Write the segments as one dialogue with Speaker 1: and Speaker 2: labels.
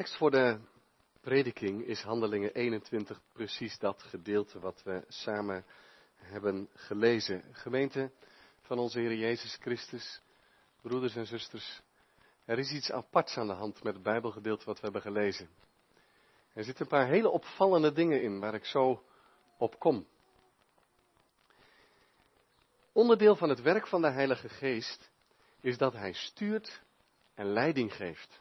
Speaker 1: tekst voor de prediking is Handelingen 21, precies dat gedeelte wat we samen hebben gelezen. Gemeente van onze Heer Jezus Christus, broeders en zusters, er is iets aparts aan de hand met het Bijbelgedeelte wat we hebben gelezen. Er zitten een paar hele opvallende dingen in waar ik zo op kom. Onderdeel van het werk van de Heilige Geest is dat Hij stuurt en leiding geeft.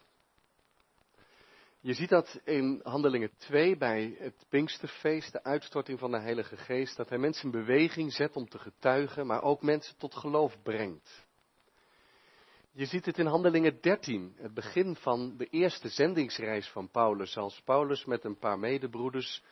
Speaker 1: Je ziet dat in Handelingen 2 bij het Pinksterfeest, de uitstorting van de Heilige Geest, dat hij mensen in beweging zet om te getuigen, maar ook mensen tot geloof brengt. Je ziet het in Handelingen 13, het begin van de eerste zendingsreis van Paulus, als Paulus met een paar medebroeders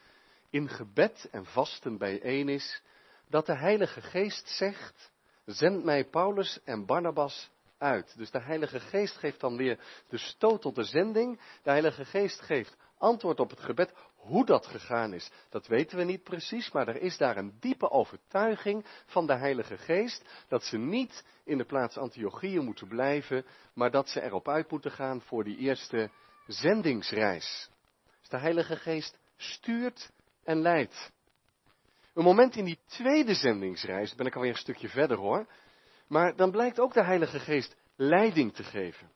Speaker 1: in gebed en vasten bijeen is, dat de Heilige Geest zegt, zend mij Paulus en Barnabas uit. Dus de Heilige Geest geeft dan weer de stoot tot de zending. De Heilige Geest geeft antwoord op het gebed. Hoe dat gegaan is, dat weten we niet precies, maar er is daar een diepe overtuiging van de Heilige Geest dat ze niet in de plaats Antiochieën moeten blijven, maar dat ze erop uit moeten gaan voor die eerste zendingsreis. Dus de Heilige Geest stuurt en leidt. Een moment in die tweede zendingsreis, ben ik alweer een stukje verder hoor, maar dan blijkt ook de Heilige Geest leiding te geven.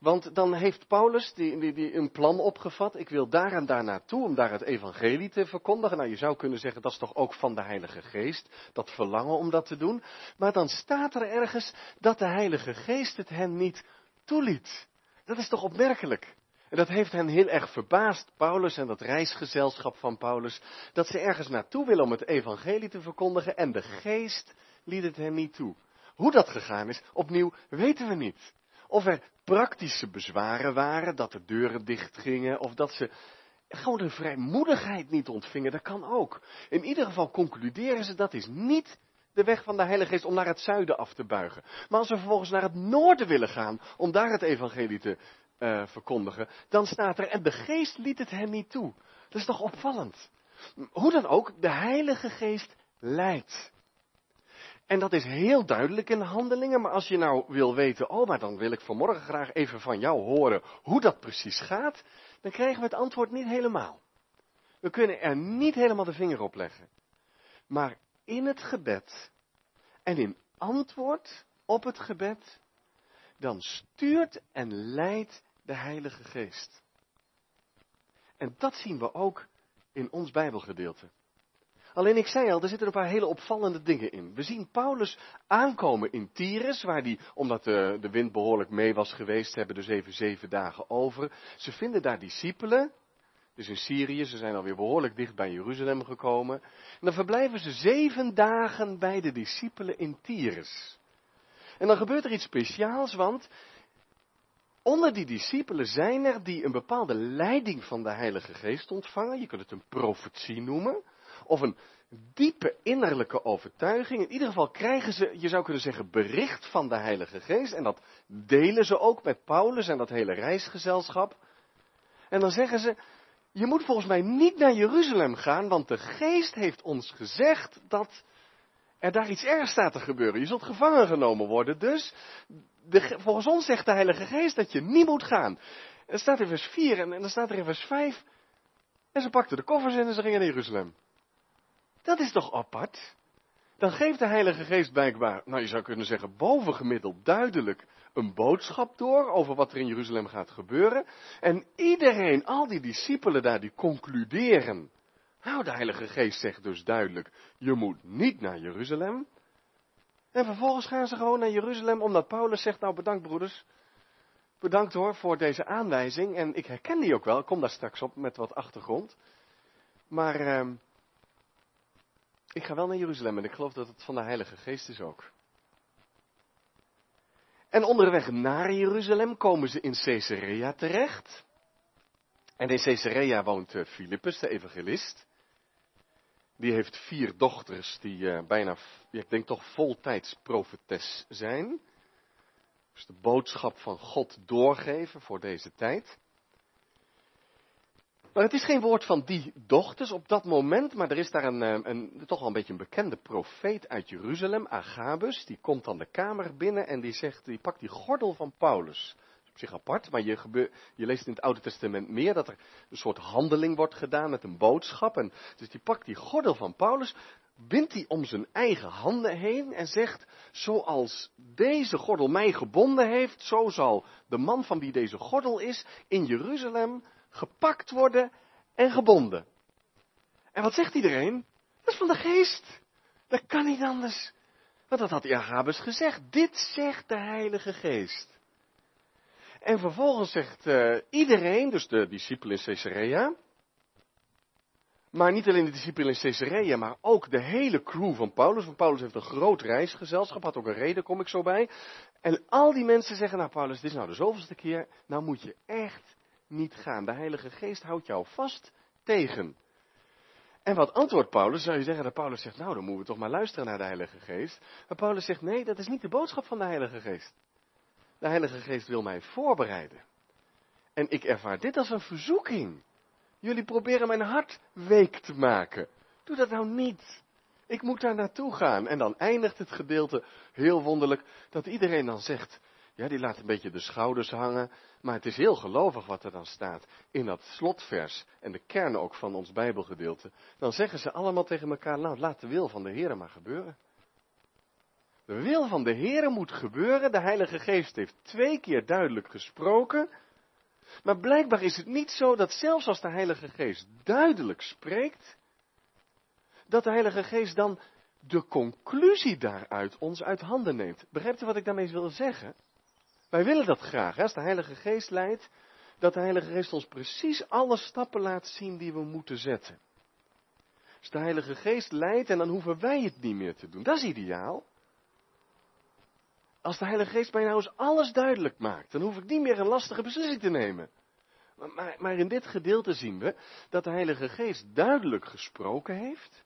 Speaker 1: Want dan heeft Paulus die, die, een plan opgevat. Ik wil daar en daar naartoe om daar het evangelie te verkondigen. Nou, je zou kunnen zeggen dat is toch ook van de Heilige Geest. Dat verlangen om dat te doen. Maar dan staat er ergens dat de Heilige Geest het hen niet toeliet. Dat is toch opmerkelijk. En dat heeft hen heel erg verbaasd, Paulus en dat reisgezelschap van Paulus, dat ze ergens naartoe willen om het evangelie te verkondigen en de geest liet het hen niet toe. Hoe dat gegaan is, opnieuw weten we niet. Of er praktische bezwaren waren, dat de deuren dicht gingen, of dat ze gewoon de vrijmoedigheid niet ontvingen, dat kan ook. In ieder geval concluderen ze dat is niet de weg van de Heilige Geest om naar het zuiden af te buigen. Maar als we vervolgens naar het noorden willen gaan om daar het evangelie te uh, verkondigen, dan staat er en de Geest liet het hen niet toe. Dat is toch opvallend. Hoe dan ook, de Heilige Geest leidt. En dat is heel duidelijk in de handelingen, maar als je nou wil weten, oh, maar dan wil ik vanmorgen graag even van jou horen hoe dat precies gaat, dan krijgen we het antwoord niet helemaal. We kunnen er niet helemaal de vinger op leggen. Maar in het gebed en in antwoord op het gebed, dan stuurt en leidt de Heilige Geest. En dat zien we ook in ons Bijbelgedeelte. Alleen ik zei al, er zitten een paar hele opvallende dingen in. We zien Paulus aankomen in Tyrus, waar die, omdat de, de wind behoorlijk mee was geweest, hebben dus even zeven dagen over. Ze vinden daar discipelen, dus in Syrië, ze zijn alweer behoorlijk dicht bij Jeruzalem gekomen. En dan verblijven ze zeven dagen bij de discipelen in Tyrus. En dan gebeurt er iets speciaals, want onder die discipelen zijn er die een bepaalde leiding van de Heilige Geest ontvangen. Je kunt het een profetie noemen of een diepe innerlijke overtuiging. In ieder geval krijgen ze, je zou kunnen zeggen, bericht van de Heilige Geest. En dat delen ze ook met Paulus en dat hele reisgezelschap. En dan zeggen ze, je moet volgens mij niet naar Jeruzalem gaan, want de Geest heeft ons gezegd dat er daar iets ergs staat te gebeuren. Je zult gevangen genomen worden. Dus de, volgens ons zegt de Heilige Geest dat je niet moet gaan. Er staat in vers 4 en, en dan staat er in vers 5. En ze pakten de koffers in en ze gingen naar Jeruzalem. Dat is toch apart? Dan geeft de Heilige Geest blijkbaar, nou je zou kunnen zeggen, bovengemiddeld duidelijk een boodschap door over wat er in Jeruzalem gaat gebeuren. En iedereen, al die discipelen daar, die concluderen. Nou, de Heilige Geest zegt dus duidelijk, je moet niet naar Jeruzalem. En vervolgens gaan ze gewoon naar Jeruzalem, omdat Paulus zegt, nou bedankt broeders. Bedankt hoor voor deze aanwijzing. En ik herken die ook wel, ik kom daar straks op met wat achtergrond. Maar... Uh, ik ga wel naar Jeruzalem en ik geloof dat het van de Heilige Geest is ook. En onderweg naar Jeruzalem komen ze in Caesarea terecht. En in Caesarea woont eh, Filippus, de evangelist. Die heeft vier dochters die uh, bijna, ik denk toch voltijds profetes zijn. Dus de boodschap van God doorgeven voor deze tijd. Maar het is geen woord van die dochters op dat moment, maar er is daar een, eh, een, toch wel een beetje een bekende profeet uit Jeruzalem, Agabus, die komt dan de kamer binnen en die zegt, die pakt die gordel van Paulus. op zich apart, maar je, je leest in het Oude Testament meer dat er een soort handeling wordt gedaan met een boodschap. En dus die pakt die gordel van Paulus, bindt die om zijn eigen handen heen en zegt, zoals deze gordel mij gebonden heeft, zo zal de man van wie deze gordel is in Jeruzalem gepakt worden en gebonden. En wat zegt iedereen? Dat is van de geest. Dat kan niet anders. Want dat had Jacobus gezegd. Dit zegt de Heilige Geest. En vervolgens zegt uh, iedereen, dus de discipelen in Caesarea, maar niet alleen de discipelen in Caesarea, maar ook de hele crew van Paulus. Want Paulus heeft een groot reisgezelschap, had ook een reden, kom ik zo bij. En al die mensen zeggen, nou Paulus, dit is nou de zoveelste keer, nou moet je echt niet gaan. De Heilige Geest houdt jou vast tegen. En wat antwoordt Paulus? Zou je zeggen dat Paulus zegt, nou dan moeten we toch maar luisteren naar de Heilige Geest. Maar Paulus zegt, nee, dat is niet de boodschap van de Heilige Geest. De Heilige Geest wil mij voorbereiden. En ik ervaar dit als een verzoeking. Jullie proberen mijn hart week te maken. Doe dat nou niet. Ik moet daar naartoe gaan. En dan eindigt het gedeelte heel wonderlijk dat iedereen dan zegt, ja, die laat een beetje de schouders hangen. Maar het is heel gelovig wat er dan staat in dat slotvers en de kern ook van ons Bijbelgedeelte. Dan zeggen ze allemaal tegen elkaar, nou laat de wil van de Heer maar gebeuren. De wil van de Heer moet gebeuren. De Heilige Geest heeft twee keer duidelijk gesproken. Maar blijkbaar is het niet zo dat zelfs als de Heilige Geest duidelijk spreekt, dat de Heilige Geest dan de conclusie daaruit ons uit handen neemt. Begrijpt u wat ik daarmee wil zeggen? Wij willen dat graag, hè? als de Heilige Geest leidt, dat de Heilige Geest ons precies alle stappen laat zien die we moeten zetten. Als de Heilige Geest leidt en dan hoeven wij het niet meer te doen. Dat is ideaal. Als de Heilige Geest mij nou eens alles duidelijk maakt, dan hoef ik niet meer een lastige beslissing te nemen. Maar, maar, in dit gedeelte zien we dat de Heilige Geest duidelijk gesproken heeft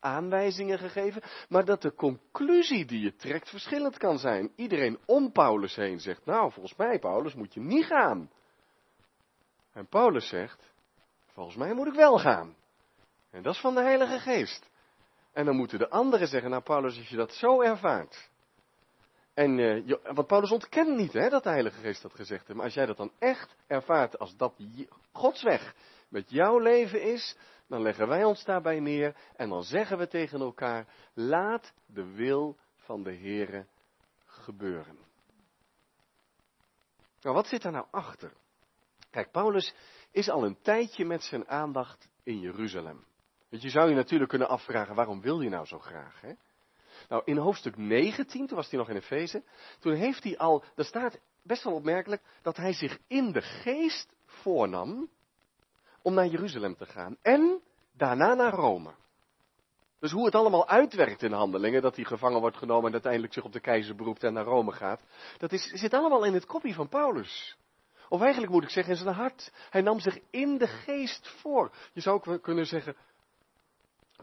Speaker 1: aanwijzingen gegeven, maar dat de conclusie die je trekt verschillend kan zijn. Iedereen om Paulus heen zegt, nou volgens mij Paulus moet je niet gaan. En Paulus zegt, volgens mij moet ik wel gaan. En dat is van de Heilige Geest. En dan moeten de anderen zeggen, nou Paulus, als je dat zo ervaart. En, uh, want Paulus ontkent niet hè, dat de Heilige Geest dat gezegd heeft. Maar als jij dat dan echt ervaart als dat Gods weg met jouw leven is, dan leggen wij ons daarbij neer en dan zeggen we tegen elkaar, laat de wil van de Heere gebeuren. Nou, wat zit daar nou achter? Kijk, Paulus is al een tijdje met zijn aandacht in Jeruzalem. Want je zou je natuurlijk kunnen afvragen, waarom wil hij nou zo graag? Hè? Nou, in hoofdstuk 19, toen was hij nog in Efeze, toen heeft hij al, daar staat best wel opmerkelijk, dat hij zich in de geest voornam om naar Jeruzalem te gaan en daarna naar Rome. Dus hoe het allemaal uitwerkt in handelingen, dat hij gevangen wordt genomen en uiteindelijk zich op de keizer beroept en naar Rome gaat, dat is, zit allemaal in het kopje van Paulus. Of eigenlijk moet ik zeggen in zijn hart. Hij nam zich in de geest voor. Je zou ook kunnen zeggen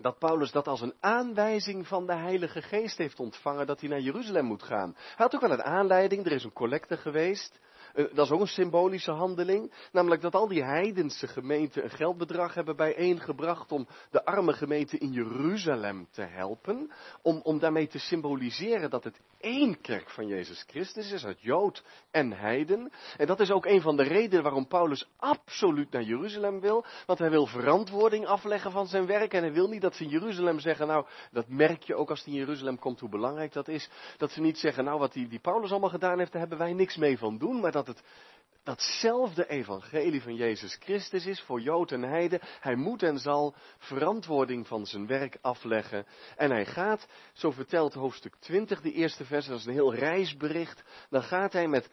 Speaker 1: dat Paulus dat als een aanwijzing van de Heilige Geest heeft ontvangen dat hij naar Jeruzalem moet gaan. Hij had ook wel een aanleiding, er is een collecte geweest. Eh, dat is ook een symbolische handeling. Namelijk dat al die heidense gemeenten een geldbedrag hebben bijeengebracht om de arme gemeente in Jeruzalem te helpen. Om, om daarmee te symboliseren dat het één kerk van Jezus Christus is, uit Jood en Heiden. En dat is ook een van de redenen waarom Paulus absoluut naar Jeruzalem wil. Want hij wil verantwoording afleggen van zijn werk. En hij wil niet dat ze in Jeruzalem zeggen, nou, dat merk je ook als hij in Jeruzalem komt hoe belangrijk dat is. Dat ze niet zeggen, nou, wat die, die Paulus allemaal gedaan heeft, daar hebben wij niks mee van doen. Maar dat dat het datzelfde evangelie van Jezus Christus is voor Jood en Heide. Hij moet en zal verantwoording van zijn werk afleggen. En hij gaat, zo vertelt hoofdstuk 20, de eerste vers, dat is een heel reisbericht. Dan gaat hij met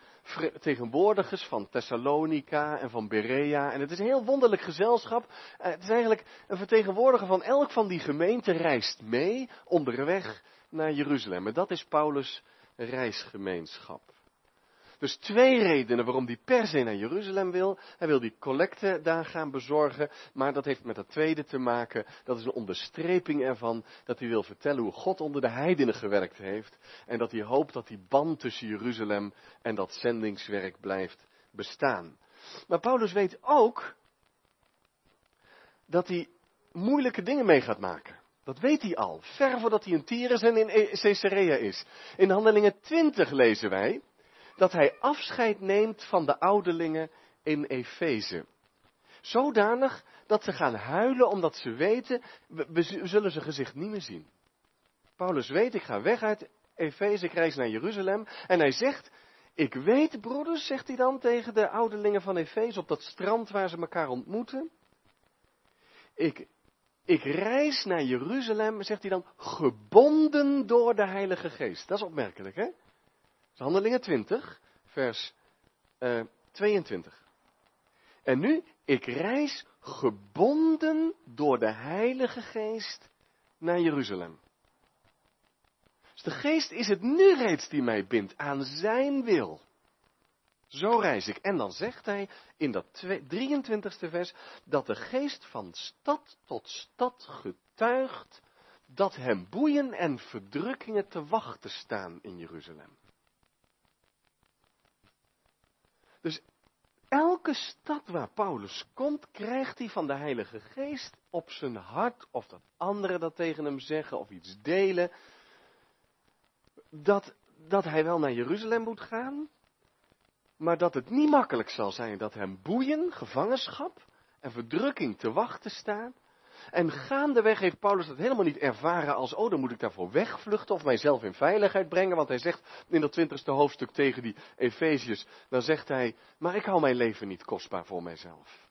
Speaker 1: tegenwoordigers van Thessalonica en van Berea. En het is een heel wonderlijk gezelschap. Eh, het is eigenlijk een vertegenwoordiger van elk van die gemeenten reist mee onderweg naar Jeruzalem. En dat is Paulus' reisgemeenschap. Dus twee redenen waarom hij per se naar Jeruzalem wil. Hij wil die collecte daar gaan bezorgen, maar dat heeft met dat tweede te maken. Dat is een onderstreping ervan dat hij wil vertellen hoe God onder de heidenen gewerkt heeft. En dat hij hoopt dat die band tussen Jeruzalem en dat zendingswerk blijft bestaan. Maar Paulus weet ook dat hij moeilijke dingen mee gaat maken. Dat weet hij al, ver voordat hij in Tyrus en in Caesarea is. In Handelingen 20 lezen wij dat hij afscheid neemt van de ouderlingen in Efeze. Zodanig dat ze gaan huilen omdat ze weten, we, zullen zijn gezicht niet meer zien. Paulus weet, ik ga weg uit Efeze, ik reis naar Jeruzalem. En hij zegt, ik weet broeders, zegt hij dan tegen de ouderlingen van Efeze op dat strand waar ze elkaar ontmoeten. Ik, ik reis naar Jeruzalem, zegt hij dan, gebonden door de Heilige Geest. Dat is opmerkelijk, hè? Handelingen 20, vers uh, eh, 22. En nu, ik reis gebonden door de Heilige Geest naar Jeruzalem. Dus de Geest is het nu reeds die mij bindt aan Zijn wil. Zo reis ik. En dan zegt hij in dat 23ste vers dat de geest van stad tot stad getuigt dat hem boeien en verdrukkingen te wachten staan in Jeruzalem. Dus elke stad waar Paulus komt, krijgt hij van de Heilige Geest op zijn hart, of dat anderen dat tegen hem zeggen, of iets delen, dat, dat hij wel naar Jeruzalem moet gaan, maar dat het niet makkelijk zal zijn dat hem boeien, gevangenschap en verdrukking te wachten staan. En gaandeweg heeft Paulus dat helemaal niet ervaren als, oh, dan moet ik daarvoor wegvluchten of mijzelf in veiligheid brengen. Want hij zegt in dat twintigste hoofdstuk tegen die Efeziërs, dan zegt hij, maar ik hou mijn leven niet kostbaar voor mijzelf.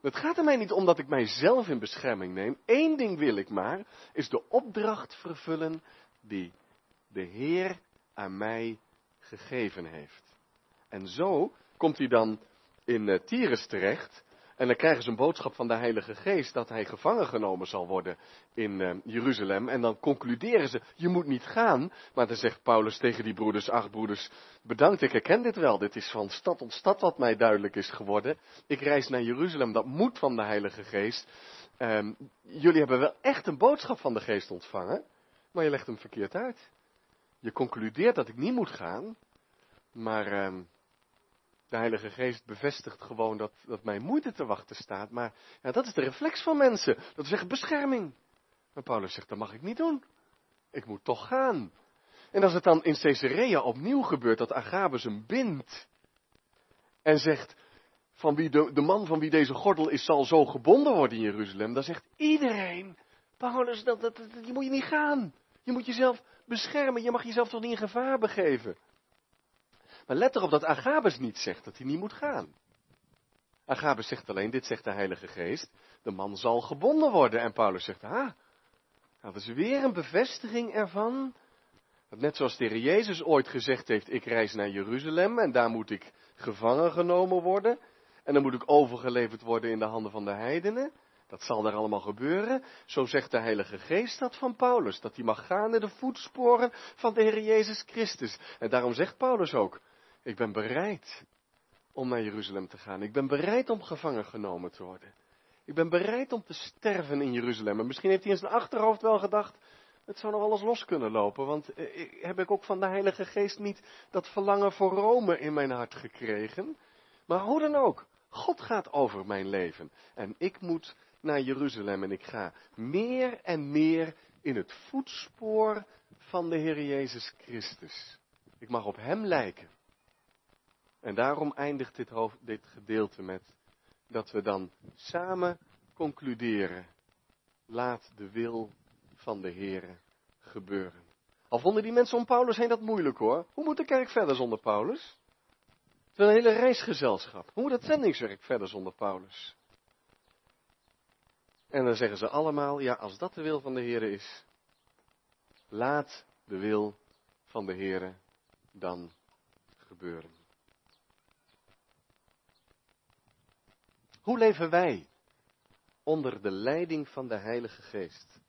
Speaker 1: Het gaat er mij niet om dat ik mijzelf in bescherming neem. Eén ding wil ik maar, is de opdracht vervullen die de Heer aan mij gegeven heeft. En zo komt hij dan in uh, Tyrus terecht. En dan krijgen ze een boodschap van de Heilige Geest dat hij gevangen genomen zal worden in uh, Jeruzalem. En dan concluderen ze, je moet niet gaan. Maar dan zegt Paulus tegen die broeders, ach broeders, bedankt, ik herken dit wel. Dit is van stad tot stad wat mij duidelijk is geworden. Ik reis naar Jeruzalem, dat moet van de Heilige Geest. Um, jullie hebben wel echt een boodschap van de Geest ontvangen, maar je legt hem verkeerd uit. Je concludeert dat ik niet moet gaan, maar um, de Heilige Geest bevestigt gewoon dat, dat mijn moeite te wachten staat. Maar ja, dat is de reflex van mensen. Dat is echt bescherming. Maar Paulus zegt, dat mag ik niet doen. Ik moet toch gaan. En als het dan in Caesarea opnieuw gebeurt dat Agabus hem bindt. En zegt, van wie de, man van wie deze gordel is zal zo gebonden worden in Jeruzalem. Dan zegt iedereen, Paulus, dat, dat, je moet je niet gaan. Je moet jezelf beschermen. Je mag jezelf toch niet in gevaar begeven. Maar let erop dat Agabus niet zegt dat hij niet moet gaan. Agabus zegt alleen, dit zegt de Heilige Geest, de man zal gebonden worden. En Paulus zegt, ah, dat is weer een bevestiging ervan. Dat net zoals de Heer Jezus ooit gezegd heeft, ik reis naar Jeruzalem en daar moet ik gevangen genomen worden. En dan moet ik overgeleverd worden in de handen van de heidenen. Dat zal daar allemaal gebeuren. Zo zegt de Heilige Geest dat van Paulus. Dat hij mag gaan in de voetsporen van de Heer Jezus Christus. En daarom zegt Paulus ook, ik ben bereid om naar Jeruzalem te gaan. Ik ben bereid om gevangen genomen te worden. Ik ben bereid om te sterven in Jeruzalem. En misschien heeft hij in zijn achterhoofd wel gedacht, het zou nog alles los kunnen lopen. Want eh, heb ik ook van de Heilige Geest niet dat verlangen voor Rome in mijn hart gekregen. Maar hoe dan ook, God gaat over mijn leven. En ik moet naar Jeruzalem en ik ga meer en meer in het voetspoor van de Heer Jezus Christus. Ik mag op Hem lijken. En daarom eindigt dit, hoofd, dit gedeelte met dat we dan samen concluderen. Laat de wil van de Heer gebeuren. Al vonden die mensen om Paulus heen dat moeilijk hoor. Hoe moet de kerk verder zonder Paulus? Het is een hele reisgezelschap. Hoe moet het zendingswerk verder zonder Paulus? En dan zeggen ze allemaal, ja, als dat de wil van de Heer is, laat de wil van de Heer dan gebeuren. Hoe leven wij onder de leiding van de Heilige Geest?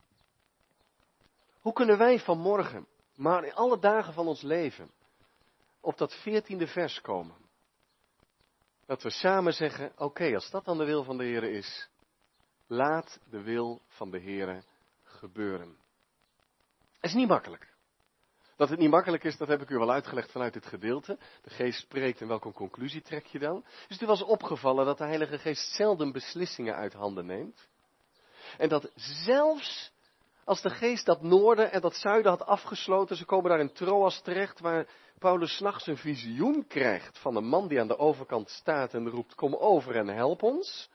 Speaker 1: Hoe kunnen wij vanmorgen, maar in alle dagen van ons leven, op dat veertiende vers komen? Dat we samen zeggen, oké, als dat dan de wil van de Heer is, laat de wil van de Heer gebeuren. Het is niet makkelijk. Dat het niet makkelijk is, dat heb ik u wel uitgelegd vanuit dit gedeelte. De geest spreekt en welke conclusie trek je dan? Is het was opgevallen dat de Heilige Geest zelden beslissingen uit handen neemt? En dat zelfs Als de geest dat noorden en dat zuiden had afgesloten, ze komen daar in Troas terecht, waar Paulus s'nachts een visioen krijgt van een man die aan de overkant staat en roept, kom over en help ons.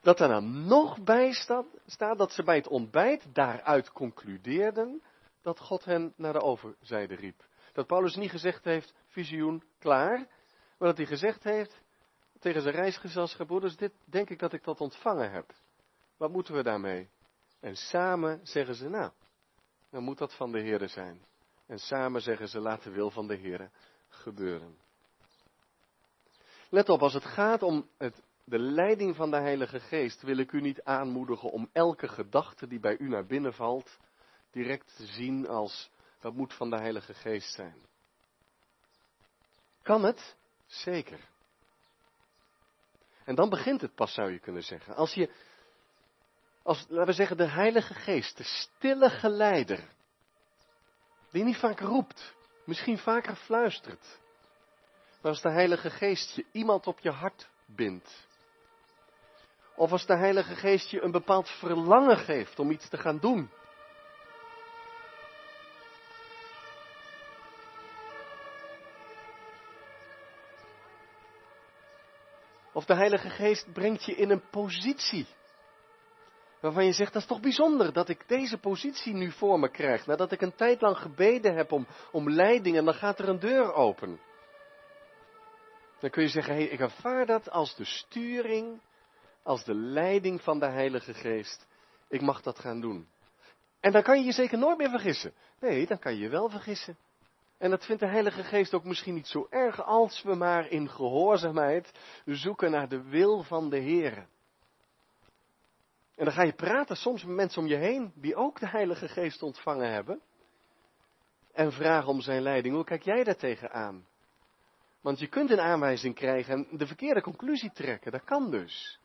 Speaker 1: Dat nou nog bij staat, staat dat ze bij het ontbijt daaruit concludeerden dat God hen naar de overzijde riep. Dat Paulus niet gezegd heeft, visioen, klaar. Maar dat hij gezegd heeft tegen zijn reisgezelschap, broeders, dit denk ik dat ik dat ontvangen heb. Wat moeten we daarmee? En samen zeggen ze, nou, dan moet dat van de Heer zijn. En samen zeggen ze, laat de wil van de Heer gebeuren. Let op, als het gaat om het, de leiding van de Heilige Geest, wil ik u niet aanmoedigen om elke gedachte die bij u naar binnen valt, direct te zien als dat moet van de Heilige Geest zijn. Kan het? Zeker. En dan begint het pas, zou je kunnen zeggen. Als je, als, laten we zeggen, de Heilige Geest, de stille geleider, die niet vaak roept, misschien vaker fluistert. Maar als de Heilige Geest je iemand op je hart bindt, of als de Heilige Geest je een bepaald verlangen geeft om iets te gaan doen, Of de Heilige Geest brengt je in een positie. Waarvan je zegt, dat is toch bijzonder dat ik deze positie nu voor me krijg. Nadat ik een tijd lang gebeden heb om, om leiding en dan gaat er een deur open. Dan kun je zeggen, hey, ik ervaar dat als de sturing, als de leiding van de Heilige Geest. Ik mag dat gaan doen. En dan kan je je zeker nooit meer vergissen. Nee, dan kan je je wel vergissen. En dat vindt de Heilige Geest ook misschien niet zo erg als we maar in gehoorzaamheid zoeken naar de wil van de Heer. En dan ga je praten soms met mensen om je heen die ook de Heilige Geest ontvangen hebben. En vragen om zijn leiding. Hoe kijk jij daar tegenaan? Want je kunt een aanwijzing krijgen en de verkeerde conclusie trekken. Dat kan dus.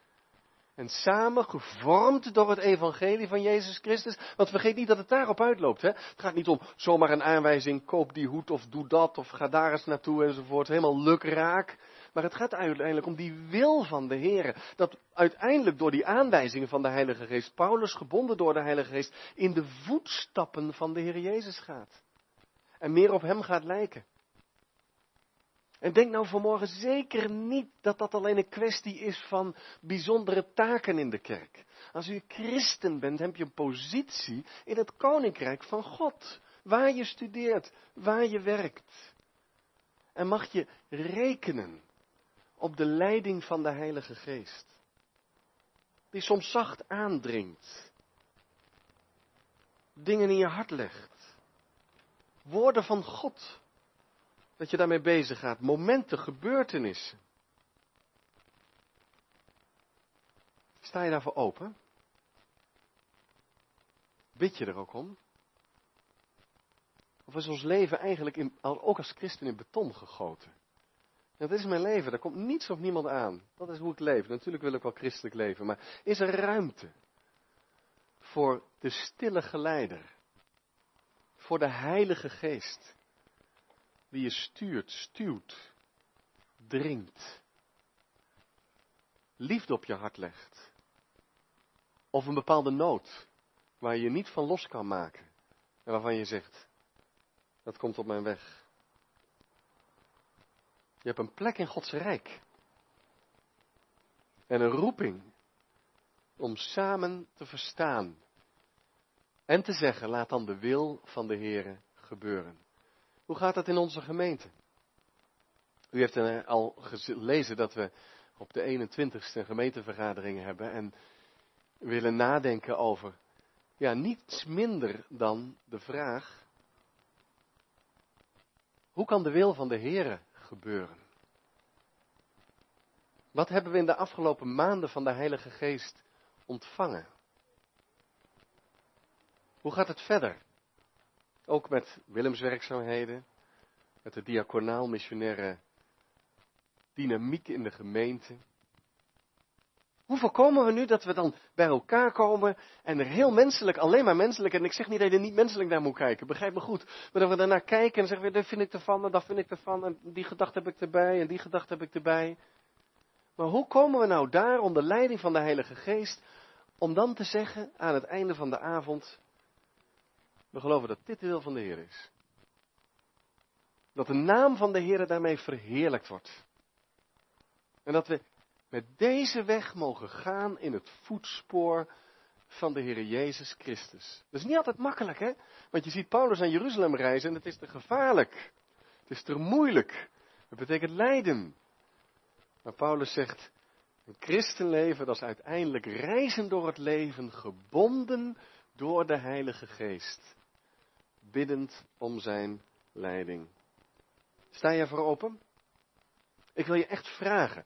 Speaker 1: En samen gevormd door het evangelie van Jezus Christus. Want vergeet niet dat het daarop uitloopt. Hè? Het gaat niet om zomaar een aanwijzing, koop die hoed of doe dat of ga daar eens naartoe enzovoort. Helemaal lukraak. Maar het gaat uiteindelijk om die wil van de Heer. Dat uiteindelijk door die aanwijzingen van de Heilige Geest, Paulus gebonden door de Heilige Geest, in de voetstappen van de Heer Jezus gaat. En meer op Hem gaat lijken. En denk nou vanmorgen zeker niet dat dat alleen een kwestie is van bijzondere taken in de kerk. Als u christen bent, heb je een positie in het koninkrijk van God. Waar je studeert, waar je werkt. En mag je rekenen op de leiding van de Heilige Geest. Die soms zacht aandringt. Dingen in je hart legt. Woorden van God dat je daarmee bezig gaat. Momenten, gebeurtenissen. Sta je daarvoor open? Bid je er ook om? Of is ons leven eigenlijk in, ook als christen in beton gegoten? Dat is mijn leven, daar komt niets of niemand aan. Dat is hoe ik leef. Natuurlijk wil ik wel christelijk leven, maar is er ruimte voor de stille geleider? Voor de Heilige Geest? Die je stuurt, stuwt, dringt, liefde op je hart legt. Of een bepaalde nood waar je je niet van los kan maken. En waarvan je zegt, dat komt op mijn weg. Je hebt een plek in Gods rijk. En een roeping om samen te verstaan. En te zeggen, laat dan de wil van de Heere gebeuren. Hoe gaat dat in onze gemeente? U heeft al gelezen dat we op de 21ste gemeentevergadering hebben en willen nadenken over ja, niets minder dan de vraag: hoe kan de wil van de Heer gebeuren? Wat hebben we in de afgelopen maanden van de Heilige Geest ontvangen? Hoe gaat het verder? Ook met Willemswerkzaamheden, met de diaconaal-missionaire dynamiek in de gemeente. Hoe voorkomen we nu dat we dan bij elkaar komen en er heel menselijk, alleen maar menselijk, en ik zeg niet dat je niet menselijk naar moet kijken, begrijp me goed, maar dat we daarnaar kijken en zeggen, dat vind ik ervan en dat vind ik ervan en die gedachte heb ik erbij en die gedachte heb ik erbij. Maar hoe komen we nou daar onder leiding van de Heilige Geest om dan te zeggen aan het einde van de avond, We geloven dat dit de wil van de Heer is. Dat de naam van de Heer daarmee verheerlijkt wordt. En dat we met deze weg mogen gaan in het voetspoor van de Heer Jezus Christus. Dat is niet altijd makkelijk, hè? Want je ziet Paulus aan Jeruzalem reizen en het is te gevaarlijk. Het is te moeilijk. Het betekent lijden. Maar Paulus zegt, een christenleven dat is uiteindelijk reizen door het leven, gebonden door de Heilige Geest. Biddend om zijn leiding. Sta je voor open? Ik wil je echt vragen.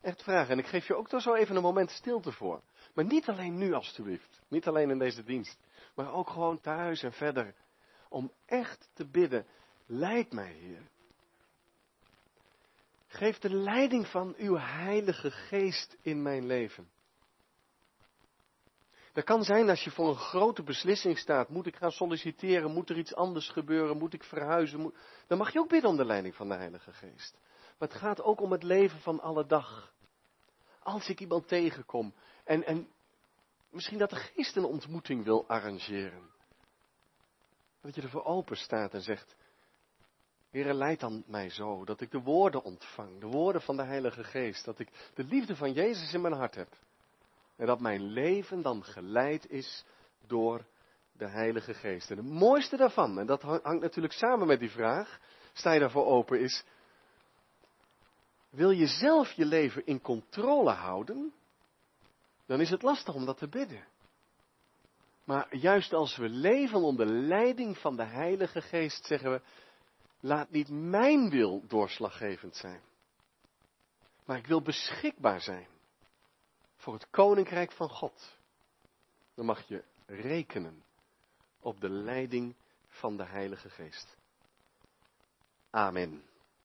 Speaker 1: Echt vragen. En ik geef je ook daar zo even een moment stilte voor. Maar niet alleen nu, alstublieft. Niet alleen in deze dienst. Maar ook gewoon thuis en verder. Om echt te bidden. Leid mij, Heer. Geef de leiding van uw Heilige Geest in mijn leven. Dat kan zijn als je voor een grote beslissing staat. Moet ik gaan solliciteren? Moet er iets anders gebeuren? Moet ik verhuizen? Dan mag je ook bidden om de leiding van de Heilige Geest. Maar het gaat ook om het leven van alle dag. Als ik iemand tegenkom en, en misschien dat de geest een ontmoeting wil arrangeren. Dat je ervoor open staat en zegt, Heere, leid dan mij zo, dat ik de woorden ontvang, de woorden van de Heilige Geest, dat ik de liefde van Jezus in mijn hart heb. En dat mijn leven dan geleid is door de Heilige Geest. En het mooiste daarvan, en dat hangt natuurlijk samen met die vraag, sta je daarvoor open, is, wil je zelf je leven in controle houden, dan is het lastig om dat te bidden. Maar juist als we leven onder leiding van de Heilige Geest, zeggen we, laat niet mijn wil doorslaggevend zijn. Maar ik wil beschikbaar zijn voor het koninkrijk van God. Dan mag je rekenen op de leiding van de Heilige Geest. Amen.